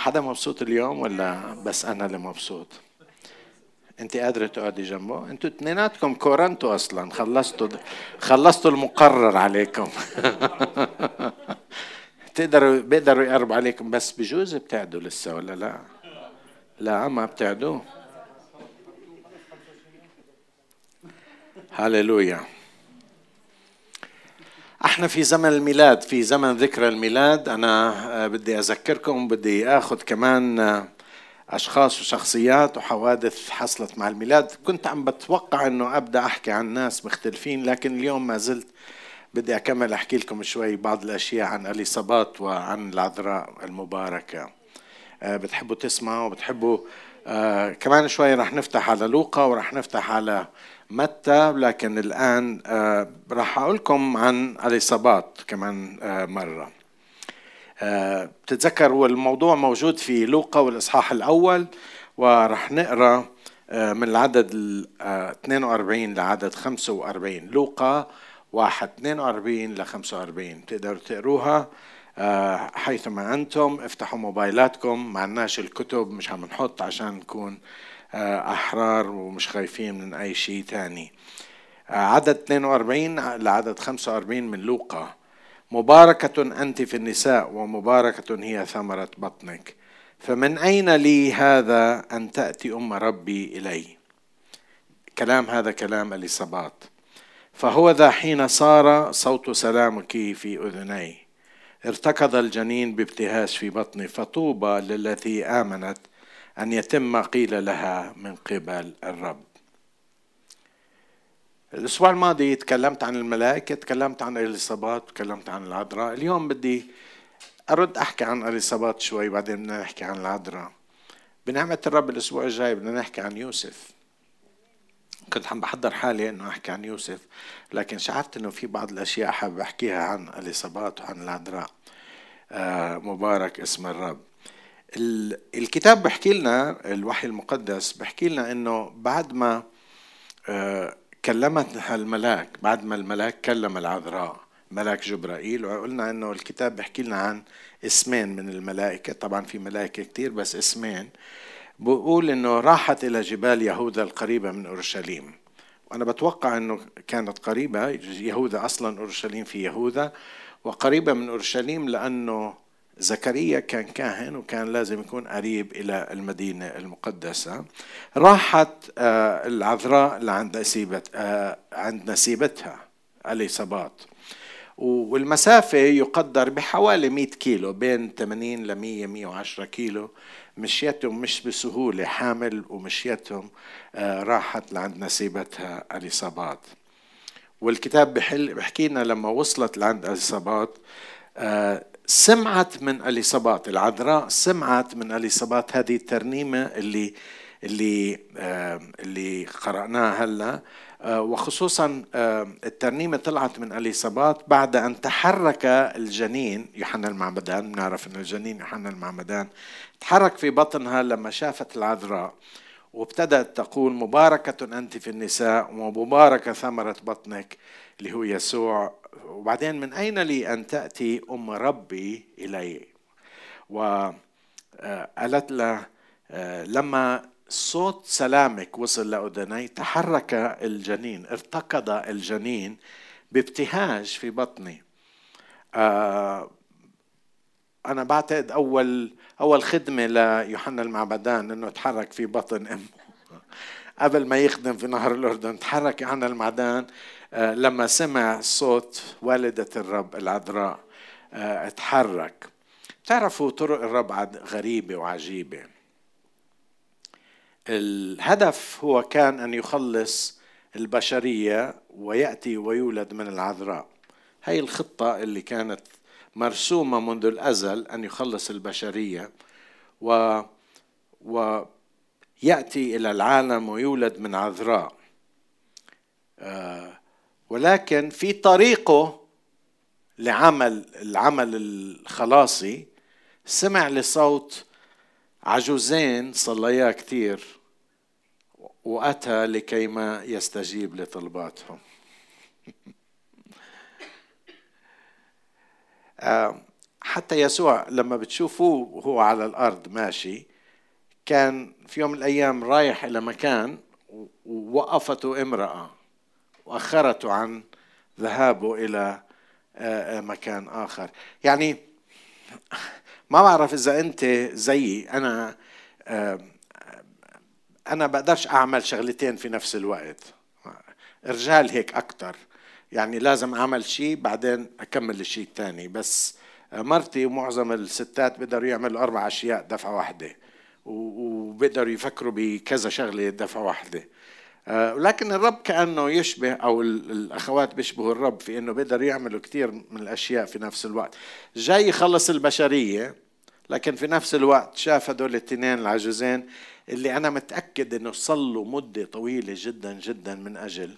حدا مبسوط اليوم ولا بس أنا اللي مبسوط؟ أنت قادرة تقعدي جنبه؟ أنتوا اثنيناتكم كورنتوا أصلا. خلصتوا خلصتوا المقرر عليكم. تقدروا بيقدروا يقربوا عليكم. بس بجوز بتعدوا لسه ولا لا؟ لا ما بتعدوا هللويا. إحنا في زمن الميلاد في زمن ذكرى الميلاد. أنا آه، بدي أذكركم بدي آخذ كمان آه، أشخاص وشخصيات وحوادث حصلت مع الميلاد. كنت عم بتوقع إنه أبدأ أحكي عن ناس مختلفين لكن اليوم ما زلت بدي أكمل أحكي لكم شوي بعض الأشياء عن اليصابات وعن العذراء المباركة. آه، بتحبوا تسمعوا بتحبوا كمان شوي رح نفتح على لوقا ورح نفتح على متى لكن الآن آه، راح أقول لكم عن اليصابات كمان آه، مرة. آه، بتتذكر والموضوع موجود في لوقا والإصحاح الأول وراح نقرأ من العدد 42 لعدد 45 لوقا واحد 42 ل 45 تقدروا تقروها حيثما أنتم افتحوا موبايلاتكم معناش الكتب مش عم نحط عشان نكون أحرار ومش خايفين من أي شيء تاني. آه، عدد 42 لعدد 45 من لوقا. مباركة أنت في النساء ومباركة هي ثمرة بطنك. فمن أين لي هذا أن تأتي أم ربي إلي؟ كلام هذا كلام اليصابات فهو ذا حين صار صوت سلامك في أذني ارتكض الجنين بابتهاج في بطني فطوبى للتي آمنت أن يتم ما قيل لها من قبل الرب. الأسبوع الماضي تكلمت عن الملائكة تكلمت عن الإصابات تكلمت عن العذراء. اليوم بدي أرد أحكي عن الإصابات شوي بعدين بدنا نحكي عن العذراء. بنعمة الرب الأسبوع الجاي بدنا نحكي عن يوسف. كنت عم بحضر حالي إنه أحكي عن يوسف لكن شعرت إنه في بعض الأشياء حابب أحكيها عن اليصابات وعن العذراء. آه مبارك اسم الرب. الكتاب بحكي لنا الوحي المقدس بحكي لنا إنه بعد ما آه، كلمتها الملاك بعد ما الملاك كلم العذراء ملاك جبرائيل وقلنا إنه الكتاب بحكي لنا عن اسمين من الملائكة. طبعا في ملائكة كتير بس اسمين. بقول إنه راحت إلى جبال يهوذا القريبة من أورشليم. وأنا بتوقع إنه كانت قريبة يهوذا أصلا أورشليم في يهوذا وقريبة من أورشليم لأنه زكريا كان كاهن وكان لازم يكون قريب إلى المدينة المقدسة. راحت آه، العذراء لعند نسيبت آه، عند نسيبتها اليصابات والمسافة يقدر بحوالي 100 كيلو بين 80 ل 100 110 كيلو. مشيتهم مش بسهولة حامل ومشيتهم آه، راحت لعند نسيبتها اليصابات والكتاب بحل بحكي لنا لما وصلت لعند اليصابات سمعت من اليصابات العذراء سمعت من اليصابات هذه الترنيمة اللي اللي اللي قرأناها هلا. آه، وخصوصا الترنيمة طلعت من اليصابات بعد أن تحرك الجنين يوحنا المعمدان بنعرف ان الجنين يوحنا المعمدان تحرك في بطنها لما شافت العذراء وابتدأت تقول مباركة أنت في النساء ومباركة ثمرة بطنك اللي هو يسوع وبعدين من أين لي أن تأتي أم ربي إلي؟ وقالت له لما صوت سلامك وصل لأذني تحرك الجنين ارتكض الجنين بابتهاج في بطني. أنا بعتقد أول أول خدمة ليوحنا المعبدان إنه تحرك في بطن أمه. قبل ما يخدم في نهر الأردن تحرك يوحنا المعدان آه، لما سمع صوت والدة الرب العذراء آه، اتحرك. تعرفوا طرق الرب غريبة وعجيبة. الهدف هو كان أن يخلص البشرية ويأتي ويولد من العذراء. هي الخطة اللي كانت مرسومة منذ الأزل أن يخلص البشرية و ويأتي إلى العالم ويولد من عذراء. آه ولكن في طريقه لعمل العمل الخلاصي. سمع لصوت عجوزين صليا كثير وأتى لكيما يستجيب لطلباتهم. حتى يسوع لما بتشوفوه وهو على الأرض ماشي كان في يوم من الأيام رايح إلى مكان ووقفته امرأة. واخرته عن ذهابه إلى آه، آه، مكان آخر. يعني ما بعرف إذا أنت زيي. أنا آه، أنا بقدرش أعمل شغلتين في نفس الوقت. الرجال هيك أكثر يعني لازم أعمل شيء بعدين أكمل الشيء الثاني بس مرتي ومعظم الستات بيقدروا يعملوا أربع أشياء دفعة واحدة. وبيقدروا يفكروا بكذا شغلة دفعة واحدة. ولكن الرب كأنه يشبه أو الأخوات بيشبهوا الرب في إنه بيقدروا يعملوا كثير من الأشياء في نفس الوقت. جاي يخلص البشرية لكن في نفس الوقت شاف هدول الاثنين العجوزين اللي أنا متأكد إنه صلوا مدة طويلة جدا جدا من أجل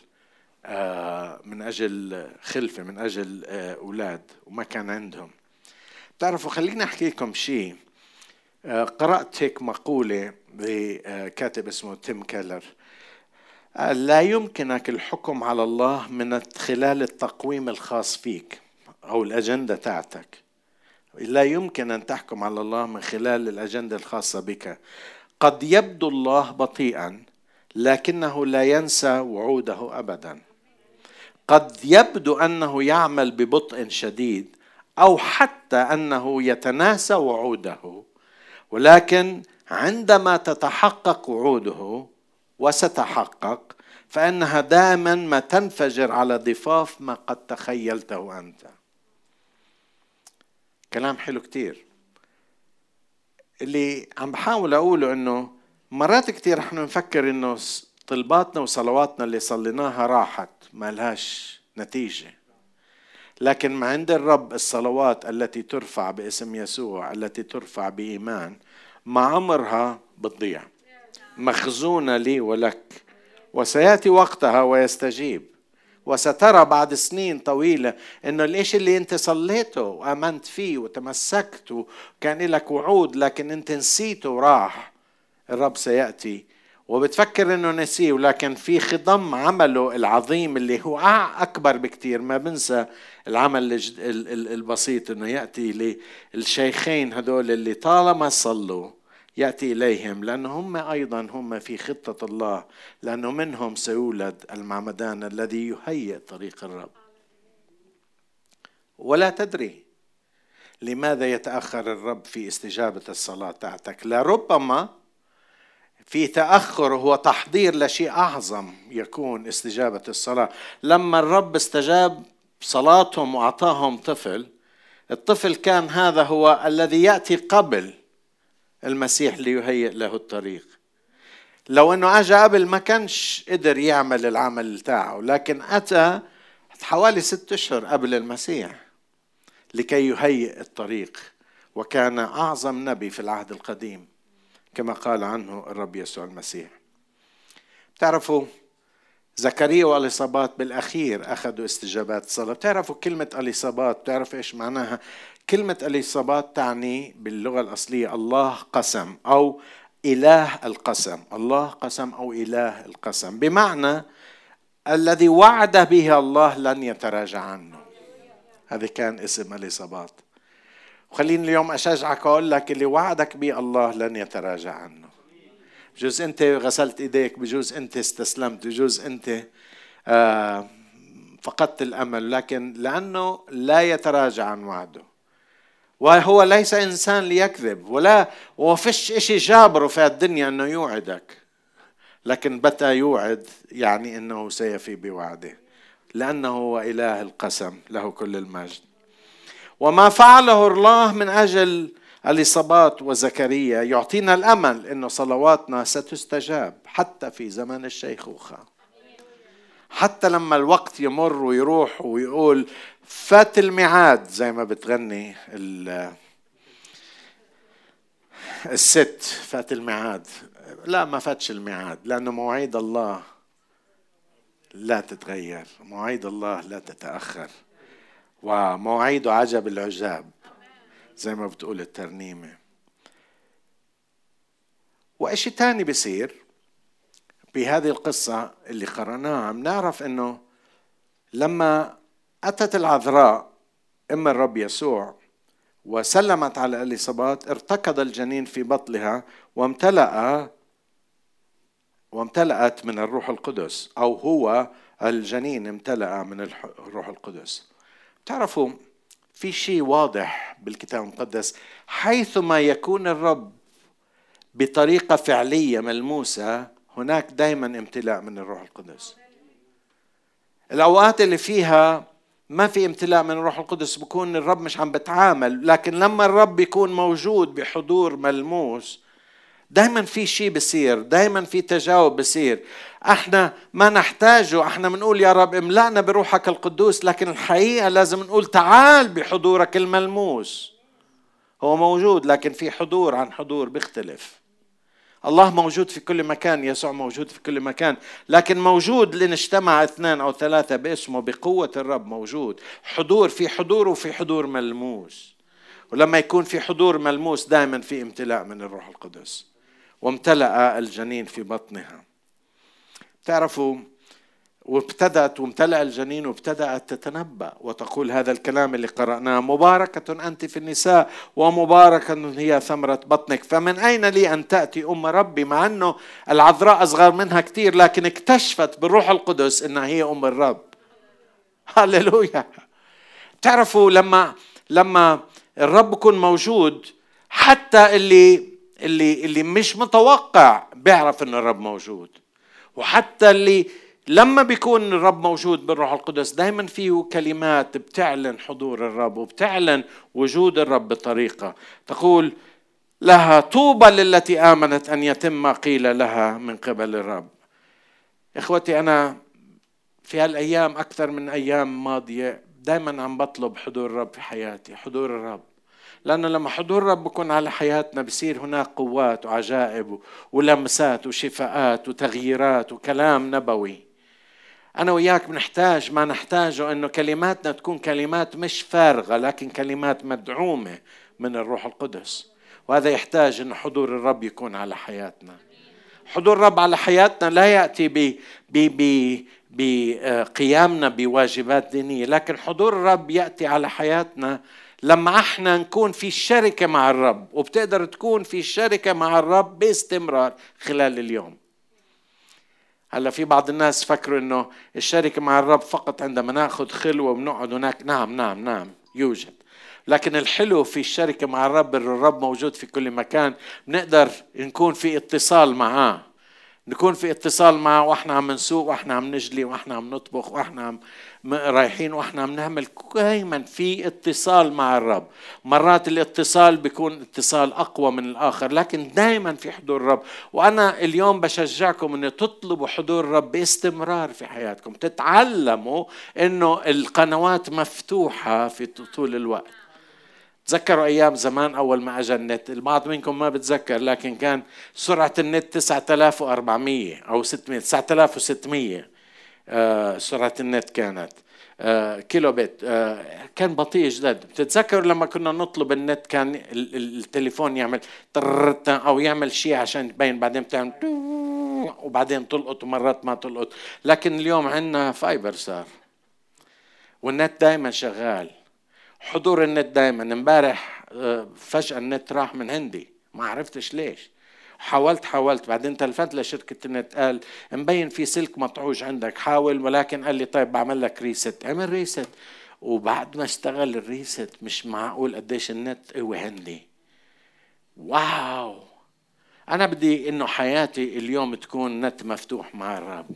آه، من أجل خلفة من أجل آه، أولاد وما كان عندهم. بتعرفوا خليني أحكي لكم شيء. آه، قرأت هيك مقولة لكاتب اسمه تيم كيلر. لا يمكنك الحكم على الله من خلال التقويم الخاص فيك أو الأجندة تاعتك. لا يمكن أن تحكم على الله من خلال الأجندة الخاصة بك. قد يبدو الله بطيئا لكنه لا ينسى وعوده ابدا. قد يبدو أنه يعمل ببطء شديد أو حتى أنه يتناسى وعوده ولكن عندما تتحقق وعوده وستحقق فإنها دائما ما تنفجر على ضفاف ما قد تخيلته أنت. كلام حلو كتير. اللي عم بحاول أقوله إنه مرات كتير إحنا نفكر إنه طلباتنا وصلواتنا اللي صليناها راحت ما لهاش نتيجة. لكن ما عند الرب الصلوات التي ترفع باسم يسوع التي ترفع بإيمان ما عمرها بتضيع. مخزونة لي ولك. وسيأتي وقتها ويستجيب. وسترى بعد سنين طويلة إنه الإشي اللي أنت صليته وأمنت فيه وتمسكت وكان لك وعود لكن أنت نسيته وراح. الرب سيأتي. وبتفكر إنه نسيه ولكن في خضم عمله العظيم اللي هو أكبر بكثير ما بنسى العمل البسيط إنه يأتي للشيخين هدول اللي طالما صلوا يأتي إليهم لأن هم أيضا هم في خطة الله لأنه منهم سيولد المعمدان الذي يهيئ طريق الرب. ولا تدري لماذا يتأخر الرب في استجابة الصلاة تاعتك. لربما في تأخر هو تحضير لشيء أعظم يكون استجابة الصلاة. لما الرب استجاب صلاتهم وأعطاهم طفل الطفل كان هذا هو الذي يأتي قبل المسيح ليهيئ له الطريق. لو إنه اجى قبل ما كانش قدر يعمل العمل تاعه لكن أتى حوالي ست أشهر قبل المسيح لكي يهيئ الطريق وكان أعظم نبي في العهد القديم كما قال عنه الرب يسوع المسيح. تعرفوا زكريا وأليصابات بالأخير أخذوا استجابات صلاه بتعرفوا كلمة أليصابات بتعرف إيش معناها؟ كلمة أليصابات تعني باللغة الأصلية الله قسم أو إله القسم. الله قسم أو إله القسم. بمعنى الذي وعد به الله لن يتراجع عنه. هذا كان اسم أليصابات. وخليني اليوم أشجعك أقول لك اللي وعدك به الله لن يتراجع عنه. بجوز انت غسلت ايديك بجوز انت استسلمت بجوز انت آه فقدت الامل. لكن لأنه لا يتراجع عن وعده. وهو ليس إنسان ليكذب ولا وفش إشي جابره في الدنيا إنه يوعدك. لكن بتا يوعد يعني إنه سيفي بوعده. لأنه هو إله القسم له كل المجد. وما فعله الله من أجل اليصابات وزكريا يعطينا الأمل إنه صلواتنا ستستجاب حتى في زمن الشيخوخة. حتى لما الوقت يمر ويروح ويقول فات الميعاد زي ما بتغني الست فات الميعاد. لا ما فاتش الميعاد لأنه مواعيد الله لا تتغير مواعيد الله لا تتأخر ومواعيده عجب العجاب. زي ما بتقول الترنيمة. وإشي تاني بصير بهذه القصة اللي قرأناها بنعرف إنه لما أتت العذراء أم الرب يسوع وسلمت على اليصابات ارتكض الجنين في بطنها وامتلأ وامتلأت من الروح القدس أو هو الجنين امتلأ من الروح القدس. تعرفوا في شيء واضح بالكتاب المقدس. حيثما يكون الرب بطريقة فعلية ملموسة هناك دائما امتلاء من الروح القدس. الأوقات اللي فيها ما في امتلاء من الروح القدس بكون الرب مش عم بتعامل لكن لما الرب يكون موجود بحضور ملموس دائما في شيء بصير دائما في تجاوب بصير. إحنا ما نحتاجه إحنا بنقول يا رب املأنا بروحك القدوس لكن الحقيقة لازم نقول تعال بحضورك الملموس. هو موجود لكن في حضور عن حضور بيختلف. الله موجود في كل مكان يسوع موجود في كل مكان لكن موجود لنجتمع اثنان أو ثلاثة باسمه بقوة الرب موجود. حضور في حضور وفي حضور ملموس. ولما يكون في حضور ملموس دائما في امتلاء من الروح القدس. وامتلأ الجنين في بطنها. تعرفوا وابتدأت وامتلأ الجنين وابتدأت تتنبأ. وتقول هذا الكلام اللي قرأناه مباركة أنت في النساء ومباركة هي ثمرة بطنك. فمن أين لي أن تأتي أم ربي؟ مع أنه العذراء أصغر منها كثير لكن اكتشفت بالروح القدس أنها هي أم الرب. هللويا. تعرفوا لما لما الرب يكون موجود حتى اللي اللي اللي مش متوقع بيعرف إن الرب موجود. وحتى اللي لما بيكون الرب موجود بالروح القدس دائما فيه كلمات بتعلن حضور الرب وبتعلن وجود الرب بطريقة. تقول لها طوبى للتي آمنت أن يتم ما قيل لها من قبل الرب. إخوتي أنا في هالأيام أكثر من أيام ماضية دائما عم بطلب حضور الرب في حياتي حضور الرب. لأنه لما حضور الرب بكون على حياتنا بصير هناك قوات وعجائب ولمسات وشفاءات وتغييرات وكلام نبوي. أنا وياك بنحتاج ما نحتاجه أنه كلماتنا تكون كلمات مش فارغة لكن كلمات مدعومة من الروح القدس. وهذا يحتاج أن حضور الرب يكون على حياتنا. حضور الرب على حياتنا لا يأتي ب ب بقيامنا بواجبات دينية لكن حضور الرب يأتي على حياتنا لما إحنا نكون في الشركة مع الرب وبتقدر تكون في الشركة مع الرب باستمرار خلال اليوم. هلا في بعض الناس فكروا إنه الشركة مع الرب فقط عندما ناخذ خلوة ونقعد هناك نعم نعم نعم يوجد. لكن الحلو في الشركة مع الرب الرب موجود في كل مكان بنقدر نكون في اتصال معاه. نكون في اتصال معه وإحنا عم نسوق وإحنا عم نجلي وإحنا عم نطبخ وإحنا عم رايحين وإحنا عم نعمل. دائما في اتصال مع الرب. مرات الاتصال بيكون اتصال أقوى من الآخر لكن دائما في حضور الرب. وأنا اليوم بشجعكم ان تطلبوا حضور الرب باستمرار في حياتكم. تتعلموا إنه القنوات مفتوحة في طول الوقت. تذكروا أيام زمان أول ما أجى النت. البعض منكم ما بتذكر لكن كان سرعة النت 9400 أو 600 9600 آه سرعة النت كانت. آه كيلو بت آه كان بطيء جدا. بتتذكروا لما كنا نطلب النت كان التليفون يعمل أو يعمل شيء عشان تبين بعدين بتعمل وبعدين تلقط ومرات ما تلقط. لكن اليوم عندنا fiber صار والنت دائما شغال. حضور النت دائما امبارح آه، فجأة النت راح من عندي ما عرفتش ليش. حاولت حاولت. بعدين تلفنت لشركة النت قال مبين في سلك مطعوج عندك. حاول ولكن قال لي طيب بعمل لك reset عمل reset وبعد ما اشتغل ال reset مش معقول قديش النت قوي عندي واو! أنا بدي إنه حياتي اليوم تكون نت مفتوح مع الرب.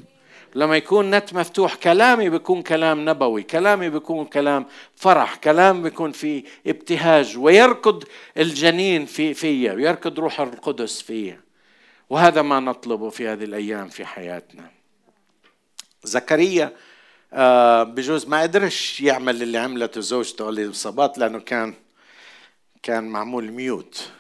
لما يكون نت مفتوح كلامي بيكون كلام نبوي كلامي بيكون كلام فرح كلام بيكون في ابتهاج ويركض الجنين في فيا ويركض روح القدس فيا. وهذا ما نطلبه في هذه الأيام في حياتنا. زكريا آه، بجوز ما قدرش يعمل اللي عملته زوجته اليصابات لأنه كان كان معمول mute.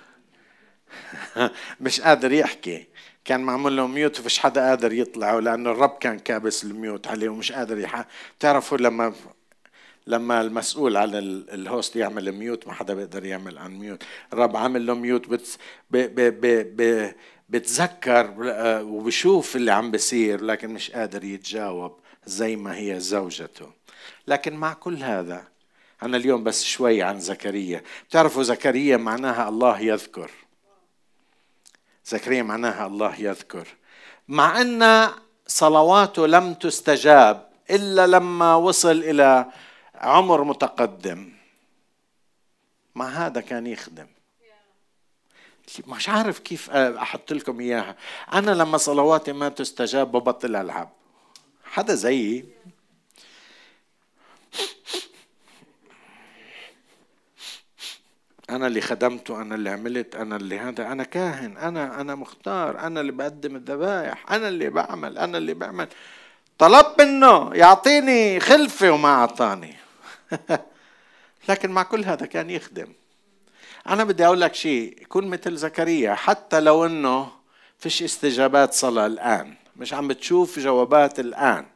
مش قادر يحكي. كان معمول له mute وفيش حدا قادر يطلع لأنه الرب كان كابس ال mute عليه ومش قادر يح... بتعرفوا لما لما المسؤول على ال host يعمل mute ما حدا بيقدر يعمل unmute. الرب عامل له mute بت... ب... ب... ب... ب... بتذكر آه، وبشوف اللي عم بيصير لكن مش قادر يتجاوب زي ما هي زوجته. لكن مع كل هذا أنا اليوم بس شوي عن زكريا. بتعرفوا زكريا معناها الله يذكر. زكريا معناها الله يذكر. مع أن صلواته لم تستجاب إلا لما وصل إلى عمر متقدم. مع هذا كان يخدم؟ مش عارف كيف أحط لكم إياها. أنا لما صلواتي ما تستجاب ببطل العب حدا زيي؟ أنا اللي خدمته أنا اللي عملت أنا اللي هذا أنا كاهن أنا أنا مختار أنا اللي بقدم الذبائح أنا اللي بعمل أنا اللي بعمل. طلب منه يعطيني خلفة وما أعطاني. لكن مع كل هذا كان يخدم. أنا بدي أقول لك شيء كن مثل زكريا حتى لو إنه فيش استجابات صلاة الآن. مش عم بتشوف جوابات الآن.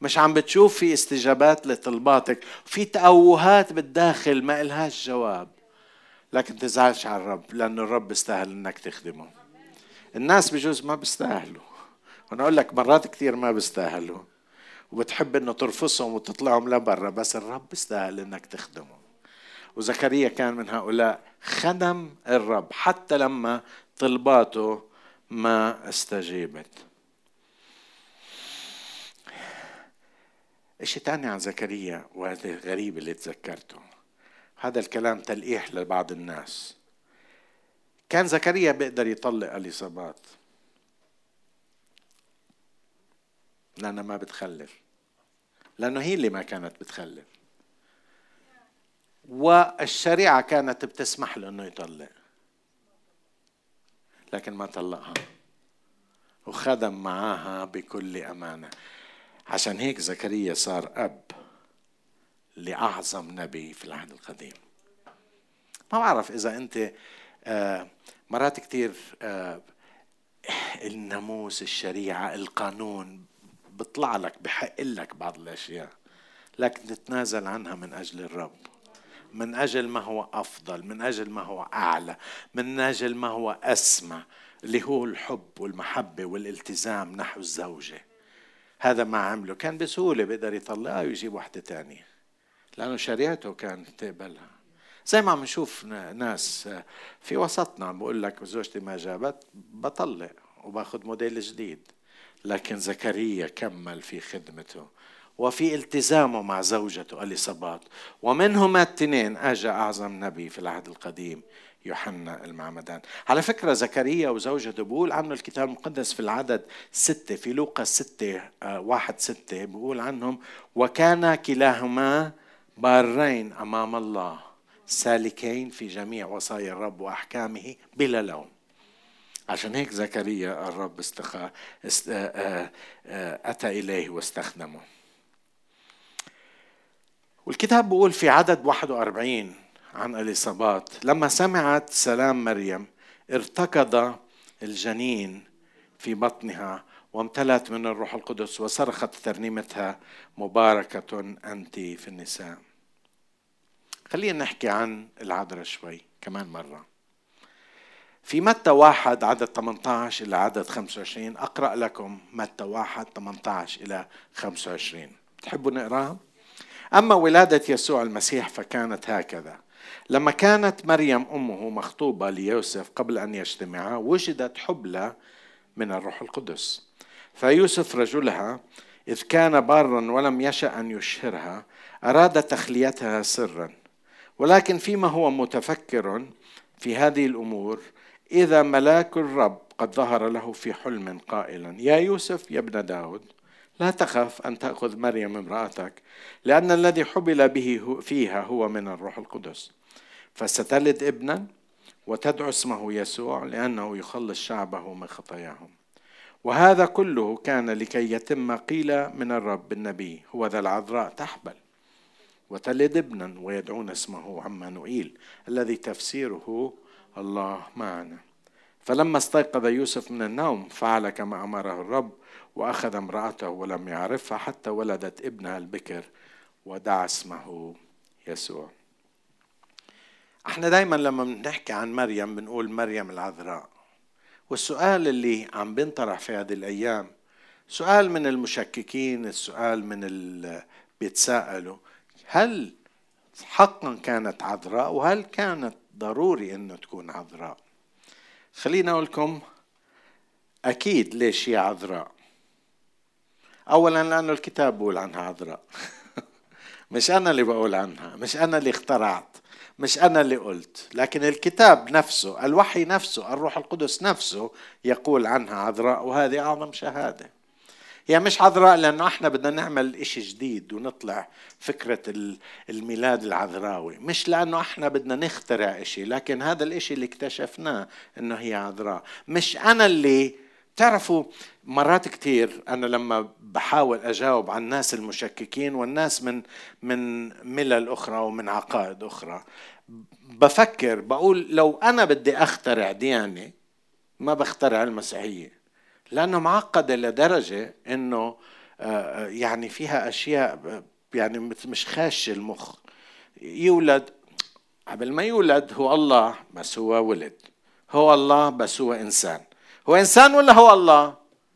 مش عم بتشوف في استجابات لطلباتك. في تأوهات بالداخل ما إلهاش جواب. لكن تزعلش على الرب لأن الرب بيستاهل إنك تخدمه. الناس بجوز ما بيستاهلوا. وأنا أقول لك مرات كثير ما بيستاهلوا. وبتحب إنه ترفصهم وتطلعهم لبرا بس الرب بيستاهل إنك تخدمه. وزكريا كان من هؤلاء خدم الرب حتى لما طلباته ما استجيبت. إشي تاني عن زكريا وهذا غريب اللي تذكرته. هذا الكلام تلقيح لبعض الناس. كان زكريا بيقدر يطلق اليصابات لأنها ما بتخلف. لأنه هي اللي ما كانت بتخلف. والشريعة كانت بتسمح له إنه يطلق. لكن ما طلقها. وخدم معاها بكل أمانة. عشان هيك زكريا صار أب. لأعظم نبي في العهد القديم. ما بعرف إذا أنت آه، مرات كثير آه، الناموس الشريعة القانون بيطلع لك بحق لك بعض الأشياء لكن تتنازل عنها من أجل الرب. من أجل ما هو أفضل من أجل ما هو أعلى من أجل ما هو أسمى اللي هو الحب والمحبة والالتزام نحو الزوجة. هذا ما عمله. كان بسهولة بيقدر يطلقها ويجيب واحدة تانية. لأنه شريعته كانت تقبلها. زي ما عم نشوف ناس في وسطنا بقول لك زوجتي ما جابت بطلق وباخذ موديل جديد. لكن زكريا كمل في خدمته وفي التزامه مع زوجته اليصابات ومنهما الاثنين اجى أعظم نبي في العهد القديم يوحنا المعمدان. على فكرة زكريا وزوجته بيقول عنه الكتاب المقدس في العدد ستة في لوقا ستة آه، واحد ستة بيقول عنهم وكان كلاهما بارين أمام الله سالكين في جميع وصايا الرب وأحكامه بلا لوم. عشان هيك زكريا الرب استخا است... آه، آه، أتى إليه واستخدمه. والكتاب بيقول في عدد 41 عن اليصابات لما سمعت سلام مريم ارتكض الجنين في بطنها وامتلأت من الروح القدس وصرخت ترنيمتها مباركة أنت في النساء. خلينا نحكي عن العذراء شوي كمان مرة. في متى واحد عدد 18 إلى عدد 25 أقرأ لكم متى واحد 18 إلى 25 تحبوا نقرأها؟ أما ولادة يسوع المسيح فكانت هكذا. لما كانت مريم أمه مخطوبة ليوسف قبل أن يجتمعا وجدت حبلى من الروح القدس. فيوسف رجلها إذ كان بارا ولم يشأ أن يشهرها أراد تخليتها سرا. ولكن فيما هو متفكر في هذه الأمور إذا ملاك الرب قد ظهر له في حلم قائلا يا يوسف يا ابن داود لا تخف أن تأخذ مريم امرأتك لأن الذي حبل به فيها هو من الروح القدس. فستلد ابنا وتدعو اسمه يسوع لأنه يخلص شعبه من خطاياهم. وهذا كله كان لكي يتم قيل من الرب النبي هو ذا العذراء تحبل. وتلد ابنا ويدعون اسمه عمانوئيل الذي تفسيره الله معنا. فلما استيقظ يوسف من النوم فعل كما أمره الرب وأخذ امرأته ولم يعرفها حتى ولدت ابنها البكر ودعا اسمه يسوع. إحنا دايما لما بنحكي عن مريم بنقول مريم العذراء. والسؤال اللي عم بينطرح في هذه الأيام سؤال من المشككين السؤال من اللي بيتساءلوا هل حقا كانت عذراء وهل كانت ضروري إنه تكون عذراء؟ خليني أقول لكم أكيد ليش هي عذراء. اولا لأنه الكتاب بقول عنها عذراء. مش أنا اللي بقول عنها مش أنا اللي اخترعت. مش أنا اللي قلت لكن الكتاب نفسه الوحي نفسه الروح القدس نفسه يقول عنها عذراء وهذه أعظم شهادة. هي مش عذراء لأنه إحنا بدنا نعمل إشي جديد ونطلع فكرة الميلاد العذراوي. مش لأنه إحنا بدنا نخترع إشي لكن هذا الإشي اللي اكتشفناه إنه هي عذراء. مش أنا اللي تعرفوا مرات كثير أنا لما بحاول أجاوب عن الناس المشككين والناس من من ملل أخرى ومن عقائد أخرى بفكر بقول لو أنا بدي أخترع ديانة ما بخترع المسيحية لأنه معقدة لدرجة إنه آه، يعني فيها أشياء يعني مش خاشة المخ. يولد قبل ما يولد هو الله بس هو ولد هو الله بس هو إنسان. هو إنسان ولا هو الله؟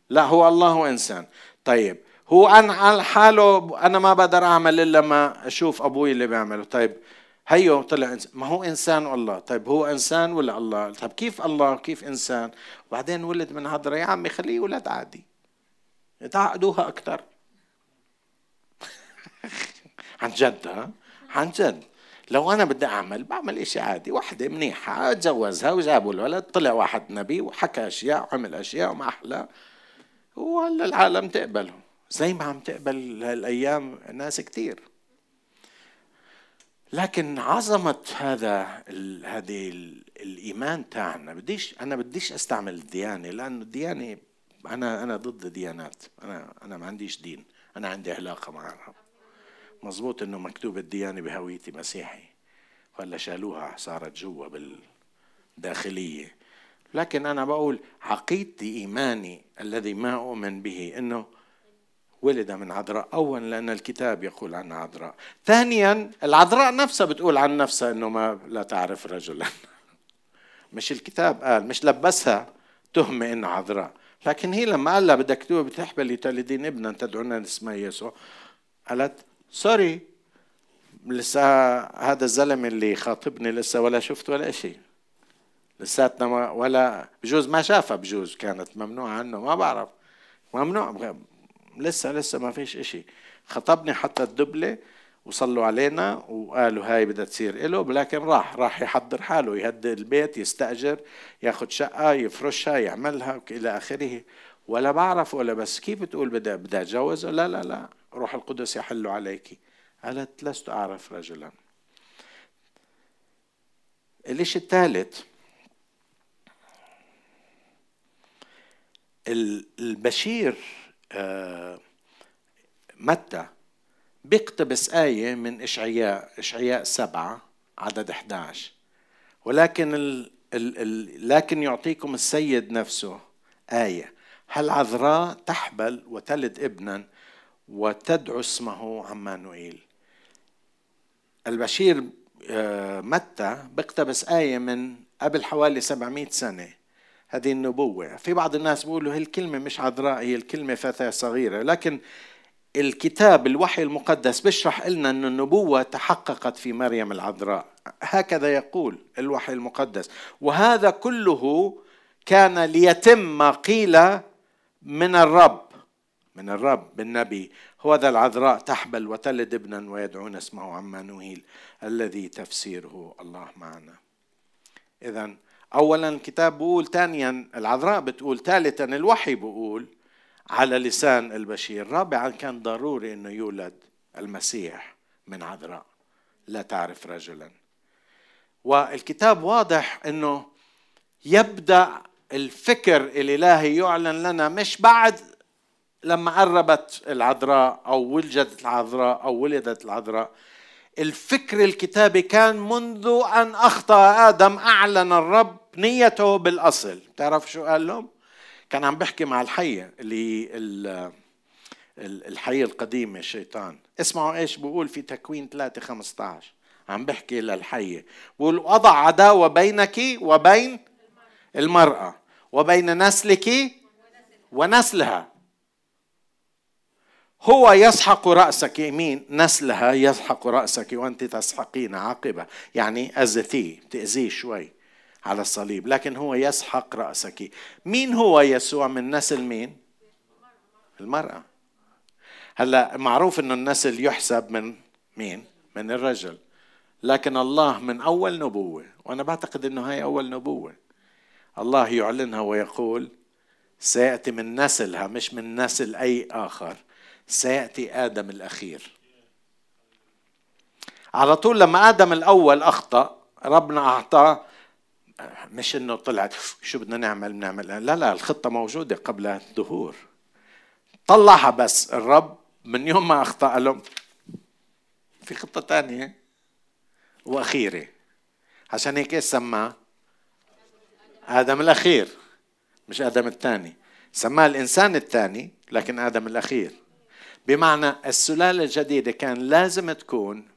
لا هو الله هو إنسان. طيب هو أنا على حاله أنا ما بقدر أعمل إلا ما أشوف أبوي اللي بيعمله. طيب هيو طلع إنسان. ما هو إنسان والله؟ طيب هو إنسان ولا الله؟ طيب كيف الله؟ كيف إنسان؟ وبعدين ولد من هذا يا عمي خليه يولد عادي. تعقدوها أكثر. عن جد ها؟ عن جد. لو أنا بدي أعمل بعمل إشي عادي. وحدة منيحة أتجوزها وجابوا الولد طلع واحد نبي وحكى أشياء وعمل أشياء وما أحلى. وهلا العالم تقبله. زي ما عم تقبل هالأيام ناس كثير لكن عظمة هذا هذه ال الإيمان تاعنا بديش أنا بديش أستعمل الديانة لأنه الديانة أنا أنا ضد الديانات أنا أنا ما عنديش دين. أنا عندي علاقة مع الرب مزبوط إنه مكتوب الديانة بهويتي مسيحي ولا شالوها صارت جوا بالداخلية. لكن أنا بقول عقيدتي إيماني الذي ما أؤمن به إنه ولد من عذراء. أولا لأن الكتاب يقول عنها عذراء. ثانيا العذراء نفسها بتقول عن نفسها أنه ما لا تعرف رجلا. مش الكتاب قال مش لبسها تهمة أنها عذراء. لكن هي لما قال لها بدك بتحبلي تلدين ابنا تدعونا اسمه يسوع قالت سوري. لسه هذا الزلمه اللي خاطبني لسه ولا شفت ولا شيء. لساتنا ولا بجوز ما شافها بجوز كانت ممنوعة عنه ما بعرف. ممنوع لسه لسه ما فيش إشي. خطبني حتى الدبلة وصلوا علينا وقالوا هاي بدها تصير إله لكن راح راح يحضر حاله يهدي البيت يستأجر ياخذ شقة يفرشها يعملها إلى آخره. ولا بعرف ولا بس كيف بتقول بدها بدها اتجوز لا لا لا. روح القدس يحل عليك. قالت لست أعرف رجلا. الإشي الثالث البشير آه، متى؟ بيقتبس آية من إشعياء إشعياء سبعة عدد 11 ولكن ال ال ال لكن يعطيكم السيد نفسه آية. هل عذراء تحبل وتلد ابنا؟ وتدعو اسمه عمانوئيل. البشير آه، متى؟ بيقتبس آية من قبل حوالي 700 سنة. هذه النبوة. في بعض الناس بيقولوا هي الكلمة مش عذراء هي الكلمة فتاة صغيرة. لكن الكتاب الوحي المقدس بيشرح لنا أن النبوة تحققت في مريم العذراء. هكذا يقول الوحي المقدس. وهذا كله كان ليتم ما قيل من الرب. من الرب بالنبي هو ذا العذراء تحبل وتلد ابنا ويدعون اسمه عمانويل الذي تفسيره الله معنا. إذا اولا الكتاب بيقول ثانيا العذراء بتقول ثالثا الوحي بيقول على لسان البشير. رابعا كان ضروري إنه يولد المسيح من عذراء. لا تعرف رجلا. والكتاب واضح إنه يبدأ الفكر الإلهي يعلن لنا مش بعد لما قربت العذراء أو ولدت العذراء أو ولدت العذراء الفكر الكتابي كان منذ أن أخطأ آدم أعلن الرب نيته بالأصل. تعرف شو قال لهم؟ كان عم بحكي مع الحية اللي الحية القديمة الشيطان. اسمعوا إيش بقول في تكوين 3 15 عم بحكي للحية. بقول وضع عداوة بينك وبين المرأة وبين نسلك ونسلها. هو يسحق رأسك مين نسلها يسحق رأسك وأنت تسحقين عاقبة. يعني أذتيه تأذيه شوي على الصليب. لكن هو يسحق رأسك. مين هو يسوع من نسل مين؟ المرأة. هلا معروف إنه النسل يحسب من مين؟ من الرجل. لكن الله من أول نبوة. وأنا بعتقد إنه هاي أول نبوة. الله يعلنها ويقول سيأتي من نسلها مش من نسل أي آخر. سيأتي آدم الأخير. على طول لما آدم الأول أخطأ ربنا أعطاه مش إنه طلعت شو بدنا نعمل؟ بنعمل لا لا الخطة موجودة قبل دهور طلعها بس الرب من يوم ما أخطأ لهم في خطة ثانية وأخيرة. عشان هيك إيش سماه آدم الأخير مش آدم الثاني. سماه الإنسان الثاني لكن آدم الأخير. بمعنى السلالة الجديدة كان لازم تكون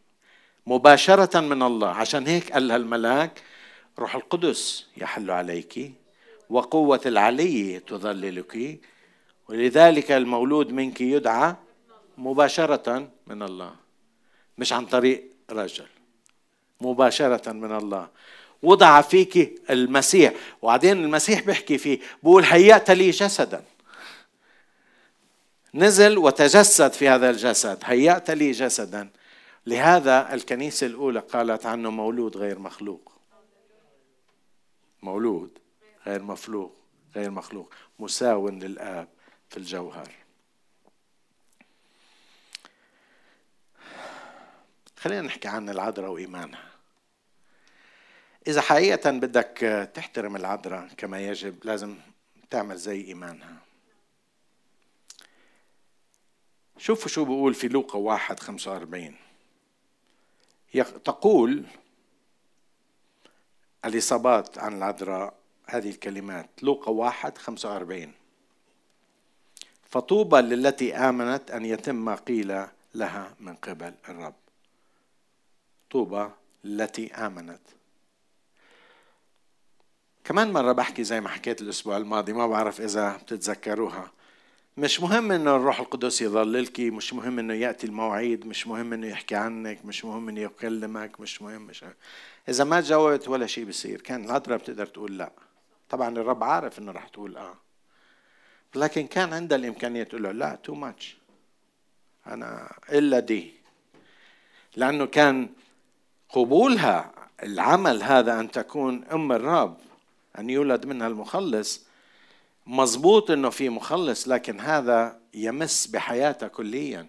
مباشرة من الله. عشان هيك قال الملاك روح القدس يحل عليك وقوة العلي تظللك ولذلك المولود منك يدعى مباشرة من الله. مش عن طريق رجل مباشرة من الله. وضع فيك المسيح. وبعدين المسيح بيحكي فيه بقول هيأت لي جسدا. نزل وتجسد في هذا الجسد هيأت لي جسدا. لهذا الكنيسة الأولى قالت عنه مولود غير مخلوق. مولود غير مخلوق غير مخلوق مساو للآب في الجوهر. خلينا نحكي عن العذراء وإيمانها. إذا حقيقة بدك تحترم العذراء كما يجب لازم تعمل زي إيمانها. شوفوا شو بقول في لوقا واحد خمسة وأربعين. تقول الإصابات عن العذراء هذه الكلمات لوقا واحد خمسة وأربعين. فطوبى للتي آمنت أن يتم ما قيل لها من قبل الرب. طوبى التي آمنت. كمان مرة بحكي زي ما حكيت الأسبوع الماضي ما بعرف إذا بتتذكروها. مش مهم إنه الروح القدس يضللك مش مهم إنه يأتي المواعيد مش مهم إنه يحكي عنك مش مهم إنه يكلمك مش مهم مش إذا ما جاوبت ولا شيء بصير كان العذراء بتقدر تقول لا. طبعا الرب عارف إنه رح تقول آه. لكن كان عندها الإمكانية تقول له لا تو ماتش أنا إلا دي. لأنه كان قبولها العمل هذا أن تكون أم الرب أن يولد منها المخلص. مظبوط إنه في مخلص لكن هذا يمس بحياتها كليا.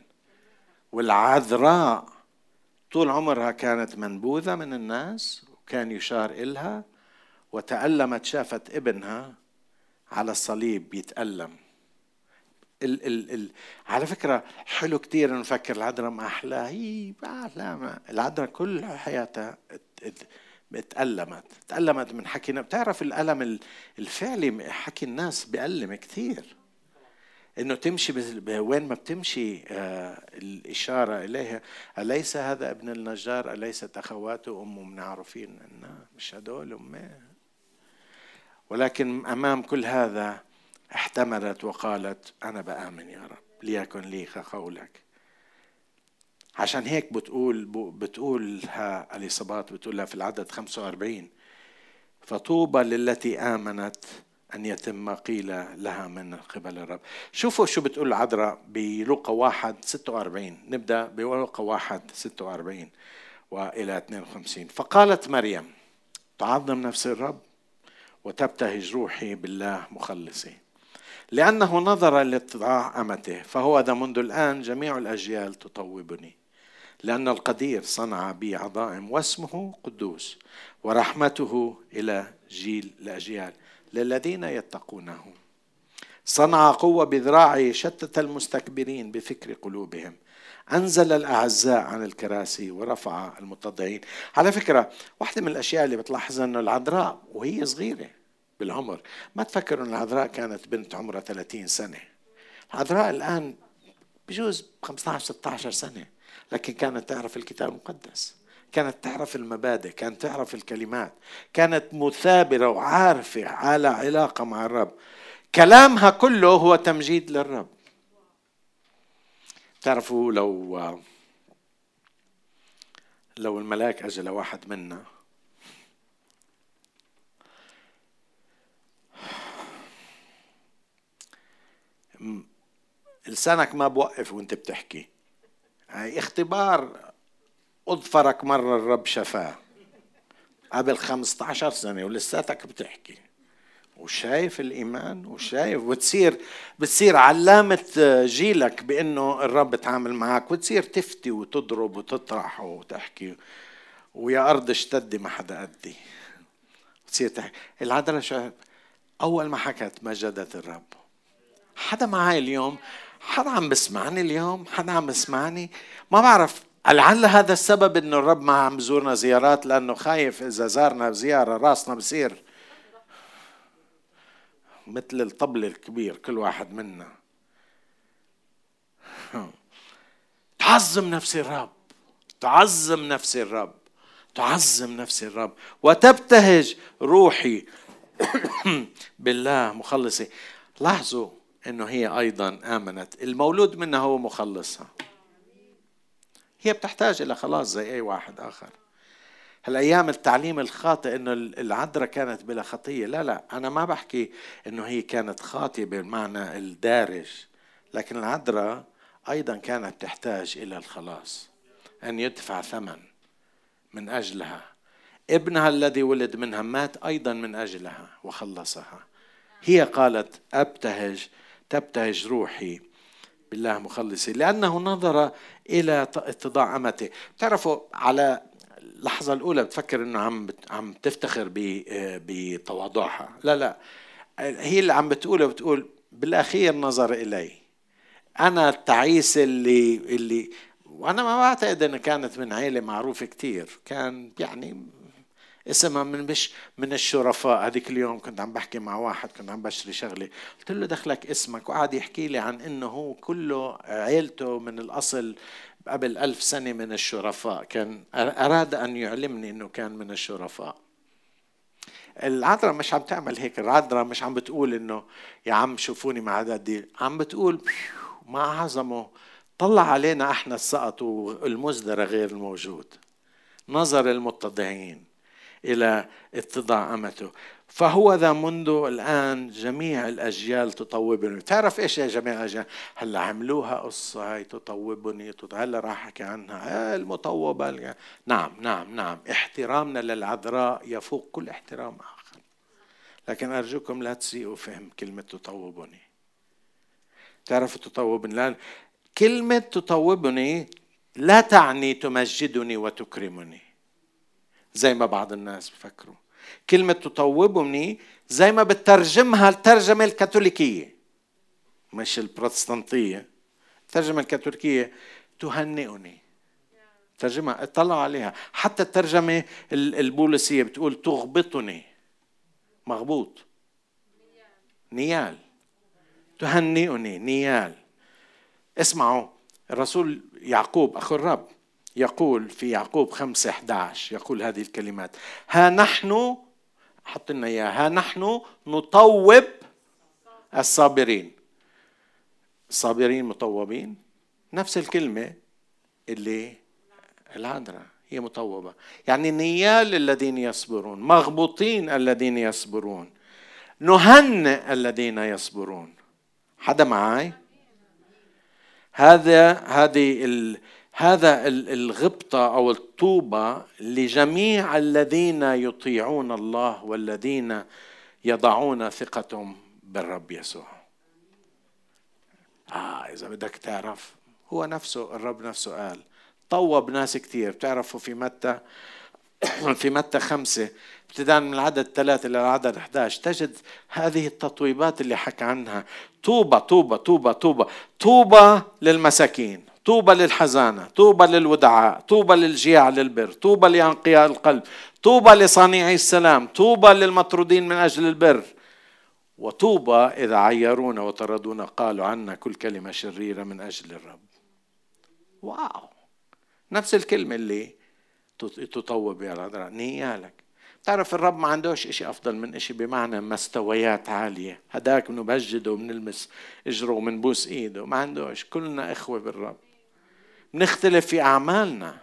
والعذراء طول عمرها كانت منبوذة من الناس وكان يشار إلها وتألمت شافت ابنها على الصليب يتألم. ال ال ال على فكرة حلو كتير نفكر العذراء ما أحلى. هي لا العذراء كل حياتها تألمت تألمت من حكي بتعرف الألم الفعلي حكي الناس بيألم كثير إنه تمشي وين ما بتمشي آه، الإشارة إليها أليس هذا ابن النجار؟ أليست أخواته امه منعرفين مش هدول امه ولكن أمام كل هذا احتملت وقالت أنا بآمن يا رب ليكن لي كقولك عشان هيك بتقول بتقولها اليصابات بتقولها في العدد 45 فطوبى للتي آمنت أن يتم قيل لها من قبل الرب. شوفوا شو بتقول العذراء بلوقا واحد 46 نبدأ بلوقا واحد 46 وإلى 52 فقالت مريم تعظم نفس الرب وتبتهج روحي بالله مخلصي لأنه نظر لاتضاع أمته فهو ذا منذ الآن جميع الأجيال تطوبني. لأن القدير صنع بي عظائم واسمه قدوس ورحمته إلى جيل الأجيال للذين يتقونه. صنع قوة بذراعه شتت المستكبرين بفكر قلوبهم. أنزل الأعزاء عن الكراسي ورفع المتضعين. على فكرة واحدة من الأشياء اللي بتلاحظها أنه العذراء وهي صغيرة بالعمر. ما تفكروا أن العذراء كانت بنت عمرها 30 سنة. العذراء الآن بجوز 15 16 سنة. لكن كانت تعرف الكتاب المقدس كانت تعرف المبادئ كانت تعرف الكلمات كانت مثابرة وعارفة على علاقة مع الرب. كلامها كله هو تمجيد للرب. تعرفوا لو لو الملاك اجى لواحد منا. لسانك ما بوقف وانت بتحكي. هاي اختبار اظفرك مرة الرب شفاه. قبل 15 سنة ولساتك بتحكي. وشايف الإيمان وشايف وتصير بتصير علامة جيلك بأنه الرب تعامل معك وتصير تفتي وتضرب وتطرح وتحكي. ويا أرض اشتدي ما حدا قدي تصير تحكي. العذراء شايف. أول ما حكت مجدت الرب. حدا معي اليوم حدا عم بسمعني اليوم؟ حدا عم بسمعني؟ ما بعرف لعل هذا السبب إنه الرب ما عم بزورنا زيارات لأنه خايف إذا زارنا زياره راسنا بصير مثل الطبل الكبير كل واحد منا. تعظم نفسي الرب. تعظم نفسي الرب. تعظم نفسي الرب. وتبتهج روحي بالله مخلصي. لاحظوا إنه هي أيضا آمنت. المولود منها هو مخلصها. هي بتحتاج إلى خلاص زي أي واحد آخر. هالأيام التعليم الخاطئ إنه العذراء كانت بلا خطية. لا لا أنا ما بحكي إنه هي كانت خاطئة بالمعنى الدارج لكن العذراء أيضا كانت تحتاج إلى الخلاص أن يدفع ثمن من أجلها. ابنها الذي ولد منها مات أيضا من أجلها وخلصها. هي قالت أبتهج تبتهج روحي بالله مخلصي لأنه نظر إلى اتضاع أمته. تعرفوا على اللحظة الأولى بتفكر إنه عم عم تفتخر بتواضعها. لا لا. هي اللي عم بتقوله بتقول بالأخير نظر إلي. أنا التعيس اللي اللي وأنا ما بعتقد إنها كانت من عيلة معروفة كتير. كان يعني اسمها من مش من الشرفاء. هذيك اليوم كنت عم بحكي مع واحد كنت عم بشتري شغلة. قلت له دخلك اسمك وقعد يحكي لي عن إنه هو كله عيلته من الأصل قبل ألف سنة من الشرفاء. كان أراد أن يعلمني أنه كان من الشرفاء. العذراء مش عم تعمل هيك. العذراء مش عم بتقول إنه يا عم شوفوني مع دي عم بتقول ما عظمه. طلع علينا أحنا السقط والمزدرى غير الموجود. نظر المتضعين إلى اتضاع أمته. فهو ذا منذ الآن جميع الأجيال تطوبني. تعرف إيش يا جميع الأجيال؟ هلأ عملوها قصة هاي تطوبني هلا راح أحكي عنها المطوبة نعم نعم نعم. احترامنا للعذراء يفوق كل احترام آخر. لكن أرجوكم لا تسيئوا فهم كلمة تطوبني. تعرف تطوبني؟ لا كلمة تطوبني لا تعني تمجدني وتكرمني. زي ما بعض الناس بفكروا. كلمة تطوبني زي ما بترجمها الترجمة الكاثوليكية. مش البروتستانتية. الترجمة الكاثوليكية تهنئني. ترجمة اطلعوا عليها. حتى الترجمة البوليسية بتقول تغبطني. مغبوط. نيال. تهنئني. نيال. اسمعوا الرسول يعقوب أخو الرب يقول في يعقوب خمسة 11 يقول هذه الكلمات ها نحن حط لنا إياها ها نحن نطوب الصابرين. الصابرين مطوبين؟ نفس الكلمة اللي العذراء هي مطوبة. يعني نيال الذين يصبرون مغبوطين الذين يصبرون نهنئ الذين يصبرون. حدا معي هذا هذه هذا الغبطة أو الطوبة لجميع الذين يطيعون الله والذين يضعون ثقتهم بالرب يسوع. آه إذا بدك تعرف هو نفسه الرب نفسه قال طوب ناس كثير بتعرفوا في متى؟ في متى خمسة ابتداء من العدد ثلاثة إلى العدد 11 تجد هذه التطويبات اللي حكى عنها. طوبة طوبة طوبة طوبة طوبة للمساكين. طوبى للحزانة طوبى للودعاء طوبى للجياع للبر طوبى لأنقياء القلب طوبى لصانعي السلام طوبى للمطرودين من أجل البر. وطوبى إذا عيرونا وطردونا قالوا عنا كل كلمة شريرة من أجل الرب. واو! نفس الكلمة اللي تطوب يا العذراء نيالك تعرف الرب ما عندوش إشي أفضل من إشي بمعنى مستويات عالية. هداك بنبجده وبنلمس إجره وبنبوس إيده. ما عندوش. كلنا إخوة بالرب. بنختلف في أعمالنا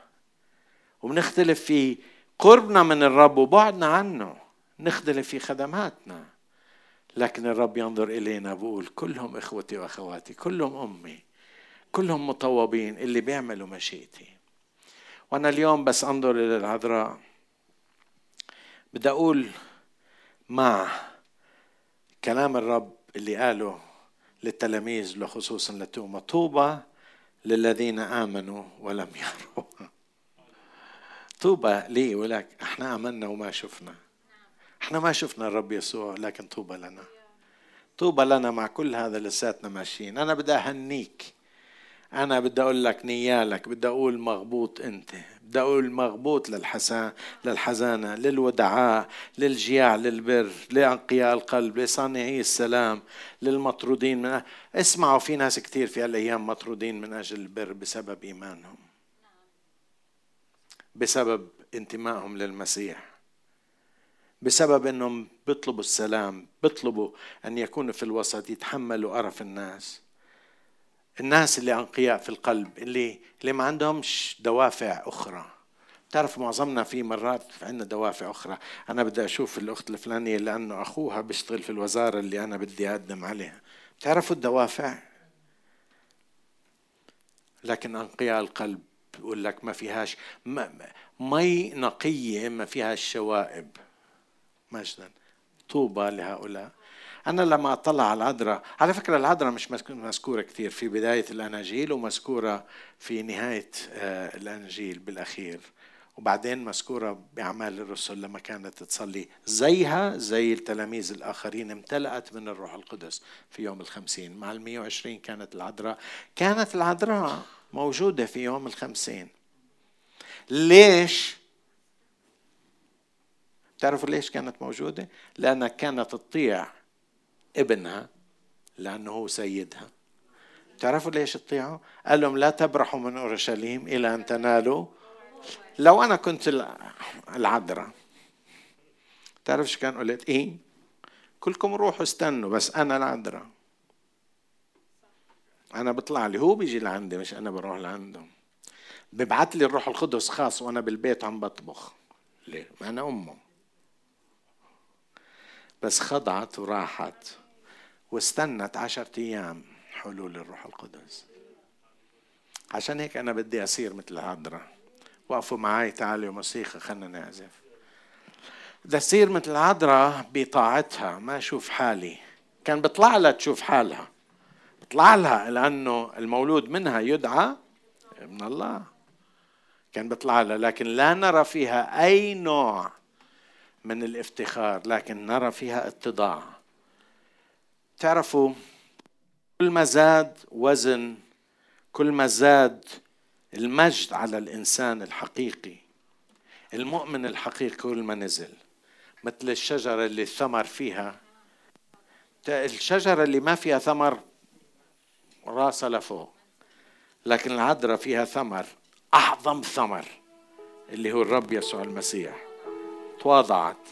وبنختلف في قربنا من الرب وبعدنا عنه نختلف في خدماتنا. لكن الرب ينظر إلينا بقول كلهم إخوتي وأخواتي كلهم أمي كلهم مطوبين اللي بيعملوا مشيئتي. وأنا اليوم بس أنظر إلى العذراء. بدي أقول مع كلام الرب اللي قاله للتلاميذ خصوصا لتوما. طوبى للذين آمنوا ولم يروا. طوبى لي ولك. إحنا آمنا وما شفنا. إحنا ما شفنا الرب يسوع لكن طوبى لنا. طوبى لنا مع كل هذا لساتنا ماشيين. أنا بدي أهنيك. أنا بدي أقول لك نيالك بدي أقول مغبوط أنت. بدي أقول مغبوط للحسان للحزانه للودعاء للجياع للبر لأنقياء القلب لصانعي السلام للمطرودين من اسمعوا في ناس كثير في هالأيام مطرودين من أجل البر بسبب إيمانهم. بسبب انتمائهم للمسيح. بسبب إنهم بيطلبوا السلام بيطلبوا أن يكونوا في الوسط يتحملوا قرف الناس. الناس اللي أنقياء في القلب اللي اللي ما عندهمش دوافع أخرى. تعرف معظمنا في مرات عندنا دوافع أخرى. أنا بدي أشوف الأخت الفلانية لأنه أخوها بيشتغل في الوزارة اللي أنا بدي أقدم عليها. بتعرفوا الدوافع؟ لكن أنقياء القلب بيقول لك ما فيهاش مي نقية ما فيهاش شوائب. مجدا طوبى لهؤلاء. أنا لما أطلع على العذراء. على فكرة العذراء مش مذكورة كثير. في بداية الأناجيل ومذكورة في نهاية آه، الأناجيل بالأخير. وبعدين مذكورة بأعمال الرسل لما كانت تصلي. زيها زي التلاميذ الآخرين امتلأت من الروح القدس في يوم الخمسين. مع المية وعشرين كانت العذراء. كانت العذراء موجودة في يوم الخمسين. ليش؟ تعرفوا ليش كانت موجودة؟ لأنها كانت تطيع ابنها لأنه هو سيدها. تعرفوا ليش تطيعوا قال لهم لا تبرحوا من أورشليم إلى أن تنالوا. لو أنا كنت العذراء. تعرف شو كان قلت؟ إيه؟ كلكم روحوا استنوا بس أنا العذراء. أنا بطلع لي. هو بيجي لعندي مش أنا بروح لعنده. ببعث لي الروح القدس خاص وأنا بالبيت عم بطبخ. ليه؟ أنا أمه. بس خضعت وراحت. واستنت عشرة أيام حلول الروح القدس. عشان هيك أنا بدي أصير مثل العذراء وقفوا معي تعالوا موسيقى خلنا نعزف. بدي أصير مثل العذراء بطاعتها ما أشوف حالي. كان بيطلع لها تشوف حالها. بيطلع لها لأنه المولود منها يدعى من الله. كان بيطلع لها لكن لا نرى فيها أي نوع من الافتخار لكن نرى فيها اتضاع. تعرفوا كل ما زاد وزن كل ما زاد المجد على الإنسان الحقيقي. المؤمن الحقيقي كل ما نزل. مثل الشجرة اللي الثمر فيها. الشجرة اللي ما فيها ثمر راسها لفوق لكن العذراء فيها ثمر أعظم ثمر اللي هو الرب يسوع المسيح. تواضعت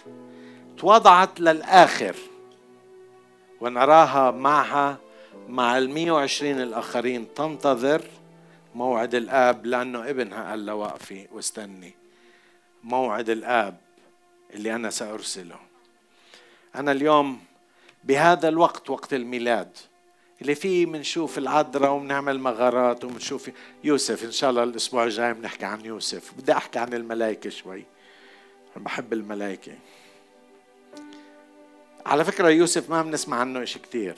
تواضعت للآخر. ونراها معها مع المية وعشرين الآخرين. تنتظر موعد الآب لأنه ابنها قال لها وقفي واستني. موعد الآب اللي أنا سأرسله. أنا اليوم بهذا الوقت وقت الميلاد اللي فيه بنشوف العذراء وبنعمل مغارات وبنشوف يوسف. إن شاء الله الأسبوع الجاي بنحكي عن يوسف. بدي أحكي عن الملائكة شوي. بحب الملائكة. على فكرة يوسف ما بنسمع عنه إشي كتير.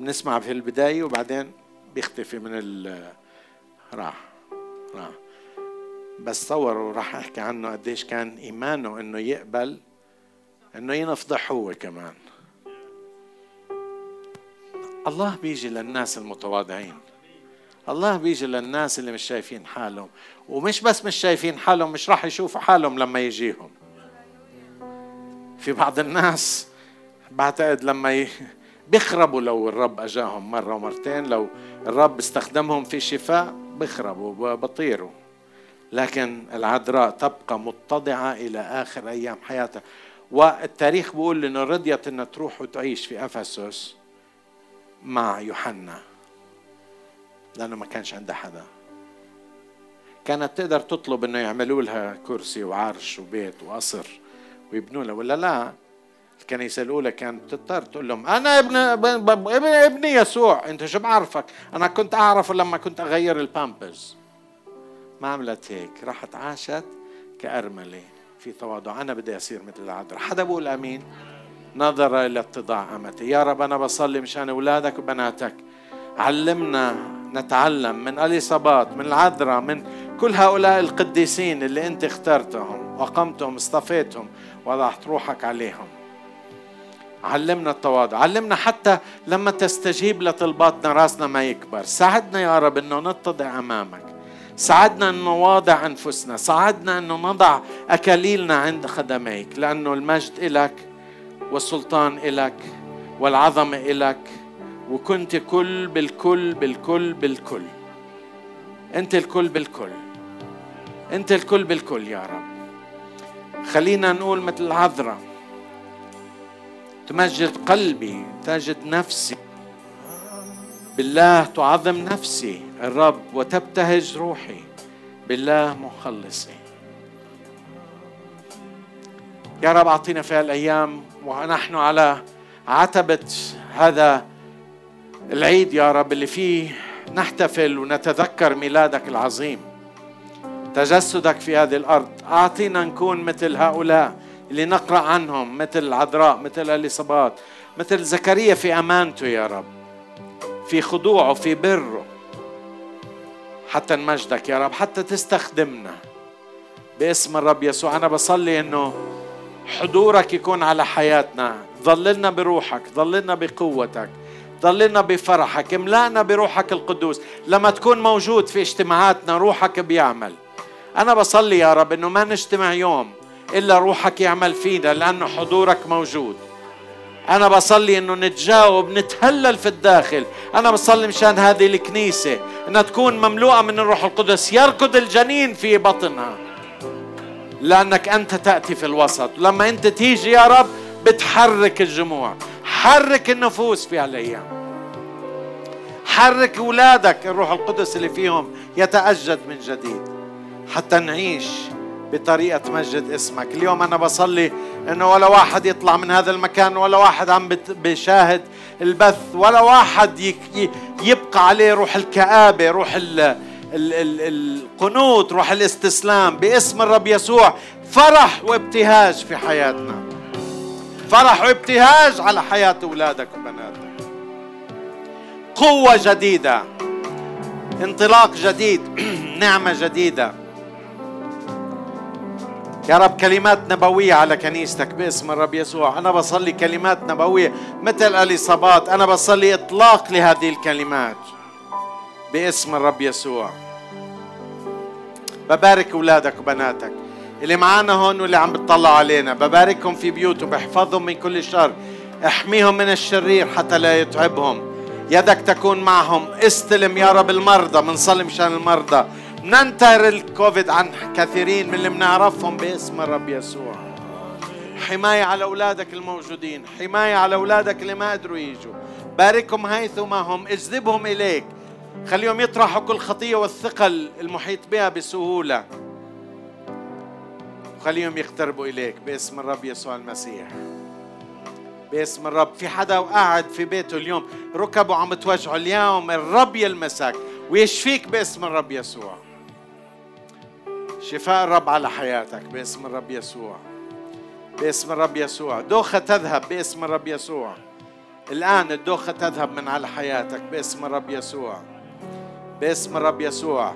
بنسمع في البداية وبعدين بيختفي من ال راح راح. بس تصوروا راح أحكي عنه قديش كان إيمانه إنه يقبل إنه ينفضح هو كمان. الله بيجي للناس المتواضعين. الله بيجي للناس اللي مش شايفين حالهم. ومش بس مش شايفين حالهم مش راح يشوفوا حالهم لما يجيهم. في بعض الناس بعتقد لما ي... بيخربوا لو الرب أجاهم مرة ومرتين لو الرب استخدمهم في شفاء بيخربوا بطيروا لكن العذراء تبقى متضعة إلى آخر أيام حياتها. والتاريخ بيقول إنه رضيت إنها تروح وتعيش في أفسس مع يوحنا. لأنه ما كانش عندها حدا. كانت تقدر تطلب إنه يعملوا لها كرسي وعرش وبيت وقصر ويبنوا لها ولا لا؟ الكنيسة الأولى كانت تضطر تقول لهم أنا ابن ابن ابني يسوع أنت شو بعرفك؟ أنا كنت أعرفه لما كنت أغير البامبرز ما عملت هيك راحت عاشت كأرملة في تواضع أنا بدي أصير مثل العذراء. حدا بقول أمين؟ نظر إلى اتضاع أمتي. يا رب أنا بصلي مشان أولادك وبناتك. علمنا نتعلم من اليصابات من العذراء من كل هؤلاء القديسين اللي أنت اخترتهم وقمتهم اصطفيتهم وضعت روحك عليهم. علمنا التواضع. علمنا حتى لما تستجيب لطلباتنا راسنا ما يكبر. ساعدنا يا رب إنه نتضع أمامك. ساعدنا أن نواضع أنفسنا. ساعدنا أن نضع أكاليلنا عند خدميك. لأنه المجد إلك والسلطان إلك والعظمة إلك وكنت كل بالكل بالكل بالكل. أنت الكل بالكل. أنت الكل بالكل يا رب. خلينا نقول مثل العذراء. تمجد قلبي تجد نفسي. بالله تعظم نفسي الرب وتبتهج روحي. بالله مخلصي. يا رب أعطينا في الأيام ونحن على عتبة هذا العيد يا رب اللي فيه نحتفل ونتذكر ميلادك العظيم. تجسدك في هذه الأرض. أعطينا نكون مثل هؤلاء. اللي نقرأ عنهم مثل العذراء مثل اليصابات مثل زكريا في أمانته يا رب في خضوعه في بره حتى نمجدك يا رب حتى تستخدمنا باسم الرب يسوع. أنا بصلي إنه حضورك يكون على حياتنا. ظللنا بروحك ظللنا بقوتك ظللنا بفرحك املأنا بروحك القدوس. لما تكون موجود في اجتماعاتنا روحك بيعمل. أنا بصلي يا رب إنه ما نجتمع يوم إلا روحك يعمل فينا لأنه حضورك موجود. أنا بصلي إنه نتجاوب نتهلل في الداخل. أنا بصلي مشان هذه الكنيسة إنها تكون مملوءة من الروح القدس يركض الجنين في بطنها. لأنك أنت تأتي في الوسط. لما أنت تيجي يا رب بتحرك الجموع. حرك النفوس في هالأيام. حرك أولادك الروح القدس اللي فيهم يتأجد من جديد. حتى نعيش بطريقة تمجد اسمك. اليوم أنا بصلي أنه ولا واحد يطلع من هذا المكان ولا واحد عم بيشاهد البث ولا واحد يبقى عليه روح الكآبة روح ال القنوط روح الاستسلام باسم الرب يسوع. فرح وابتهاج في حياتنا. فرح وابتهاج على حياة أولادك وبناتك. قوة جديدة. انطلاق جديد. نعمة جديدة. يا رب كلمات نبوية على كنيستك باسم الرب يسوع. أنا بصلي كلمات نبوية مثل الإصابات أنا بصلي إطلاق لهذه الكلمات باسم الرب يسوع. ببارك أولادك وبناتك. اللي معانا هون واللي عم بتطلعوا علينا بباركهم في بيوتهم بحفظهم من كل شر. احميهم من الشرير حتى لا يتعبهم. يدك تكون معهم. استلم يا رب المرضى بنصلي مشان المرضى. ننتهر الكوفيد عن كثيرين من اللي بنعرفهم باسم الرب يسوع. حماية على أولادك الموجودين حماية على أولادك اللي ما قدروا يجوا. باركهم حيثما هم اجذبهم إليك. خليهم يطرحوا كل خطية والثقل المحيط بها بسهولة. وخليهم يقتربوا إليك باسم الرب يسوع المسيح. باسم الرب. في حدا قاعد في بيته اليوم ركبه عم توجعه اليوم الرب يلمسك. ويشفيك باسم الرب يسوع. شفاء الرب على حياتك باسم الرب يسوع. باسم الرب يسوع. دوخة تذهب باسم الرب يسوع. الآن الدوخة تذهب من على حياتك باسم الرب يسوع. باسم الرب يسوع.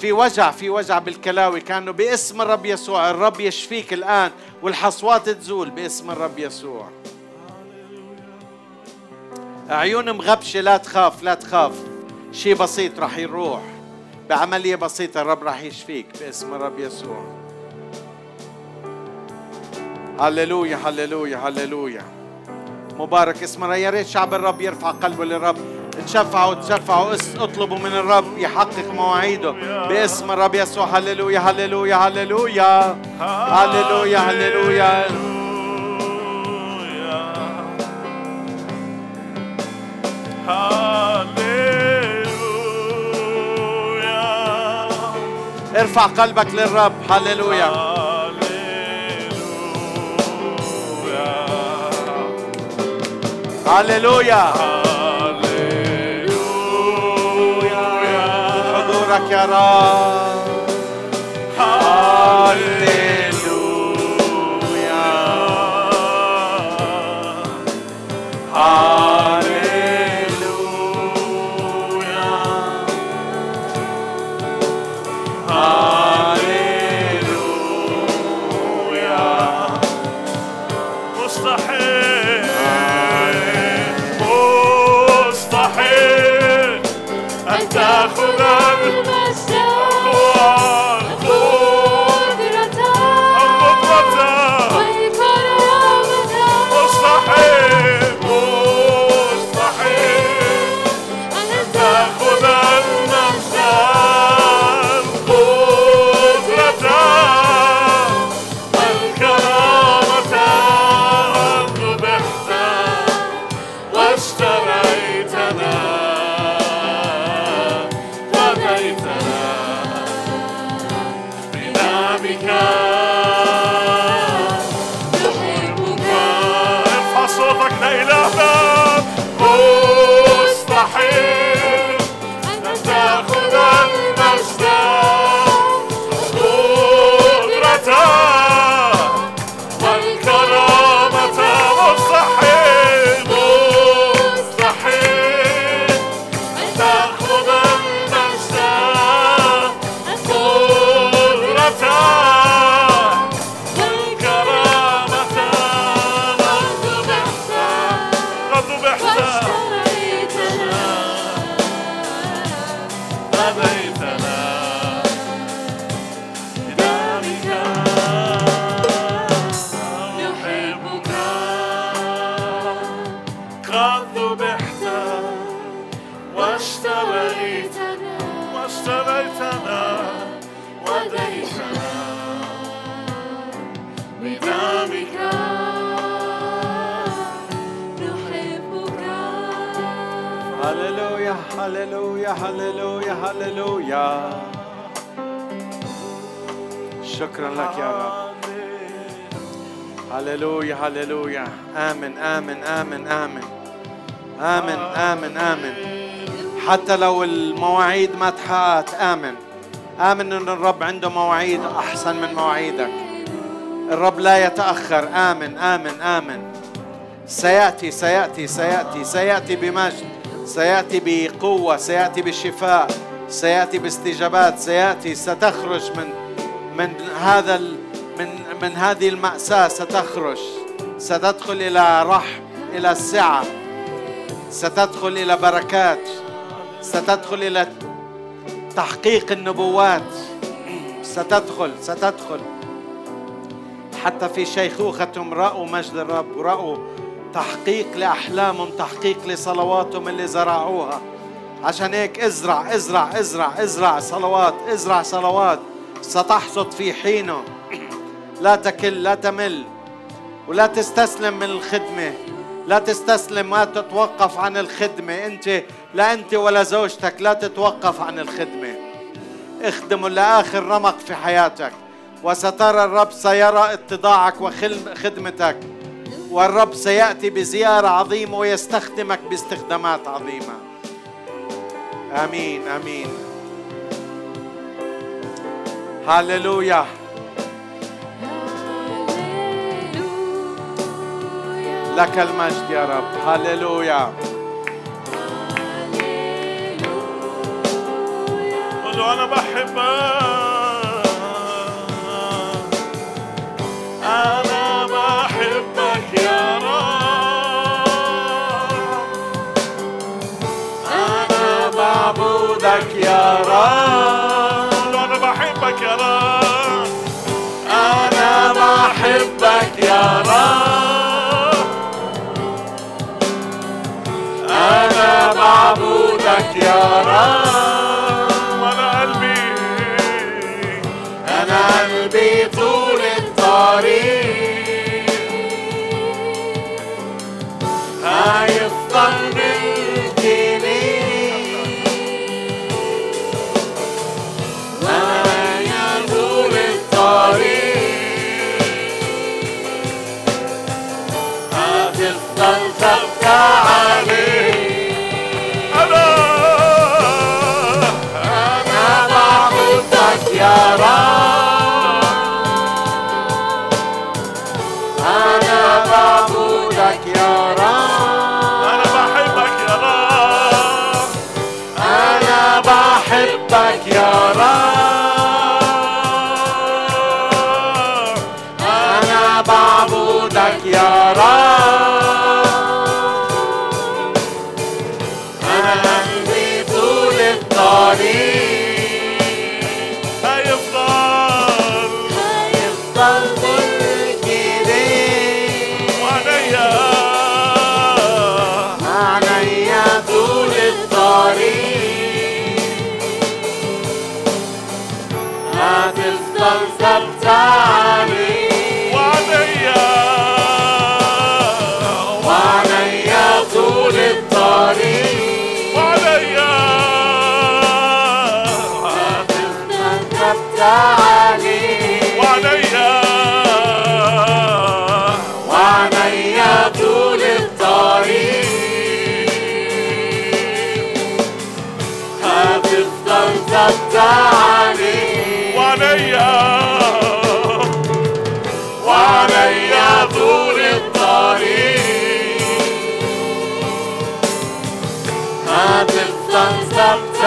في وجع في وجع بالكلاوي كأنه باسم الرب يسوع. الرب يشفيك الآن والحصوات تزول باسم الرب يسوع. عيون مغبشة لا تخاف لا تخاف. شيء بسيط راح يروح. بعملية بسيطة الرب راح يشفيك باسم الرب يسوع. هللويا هللويا هللويا. مبارك اسم الرب. يا ريت شعب الرب يرفع قلبه للرب. تشفعوا تشفعوا اطلبوا من الرب يحقق مواعيده باسم الرب يسوع. هللويا هللويا. هللويا هللويا. هللويا. ارفع قلبك للرب. هللويا. هللويا. حضورك يا رب. Zachlan آمن أن الرب عنده مواعيد أحسن من مواعيدك. الرب لا يتأخر. آمن آمن آمن. سيأتي سيأتي سيأتي سيأتي بمجد سيأتي بقوة سيأتي بالشفاء سيأتي باستجابات سيأتي ستخرج من من هذا من من هذه المأساة ستخرج. ستدخل إلى رحم إلى السعة. ستدخل إلى بركات. ستدخل إلى تحقيق النبوات. ستدخل ستدخل. حتى في شيخوختهم رأوا مجد الرب ورأوا تحقيق لأحلامهم تحقيق لصلواتهم اللي زرعوها. عشان هيك ازرع ازرع ازرع ازرع صلوات ازرع صلوات. ستحصد في حينه. لا تكل لا تمل. ولا تستسلم من الخدمة. لا تستسلم ما تتوقف عن الخدمة. أنت لا أنت ولا زوجتك لا تتوقف عن الخدمة. اخدموا لآخر رمق في حياتك. وسترى الرب سيرى اتضاعك وخدمتك والرب سيأتي بزيارة عظيمة ويستخدمك باستخدامات عظيمة. آمين آمين. هللويا. لك المجد يا رب. هللويا. قل أنا بحبك أنا بحبك يا رب. أنا معبودك يا رب. بحبك يا رب. أنا معبودك يا رب.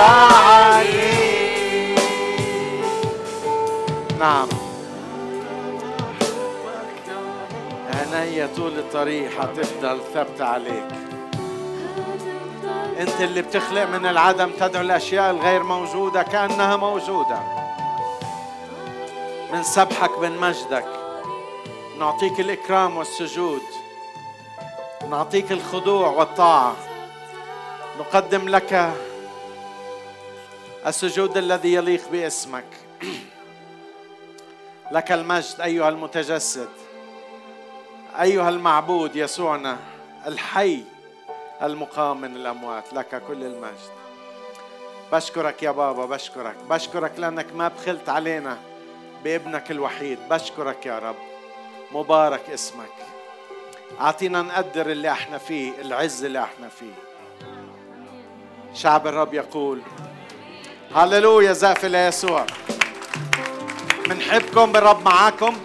علي نعم. عيني طول الطريق حتفضل ثابتة عليك. انت اللي بتخلق من العدم تدعو الأشياء الغير موجودة كأنها موجودة. من سبحك من مجدك. نعطيك الإكرام والسجود. نعطيك الخضوع والطاعة. نقدم لك السجود الذي يليق باسمك. لك المجد أيها المتجسد أيها المعبود يسوعنا الحي المقام من الأموات لك كل المجد. بشكرك يا بابا بشكرك بشكرك لأنك ما بخلت علينا بابنك الوحيد. بشكرك يا رب مبارك اسمك. أعطينا نقدر اللي إحنا فيه العز اللي إحنا فيه. شعب الرب يقول هللويا زقف ليسوع. بنحبكم بالرب معاكم.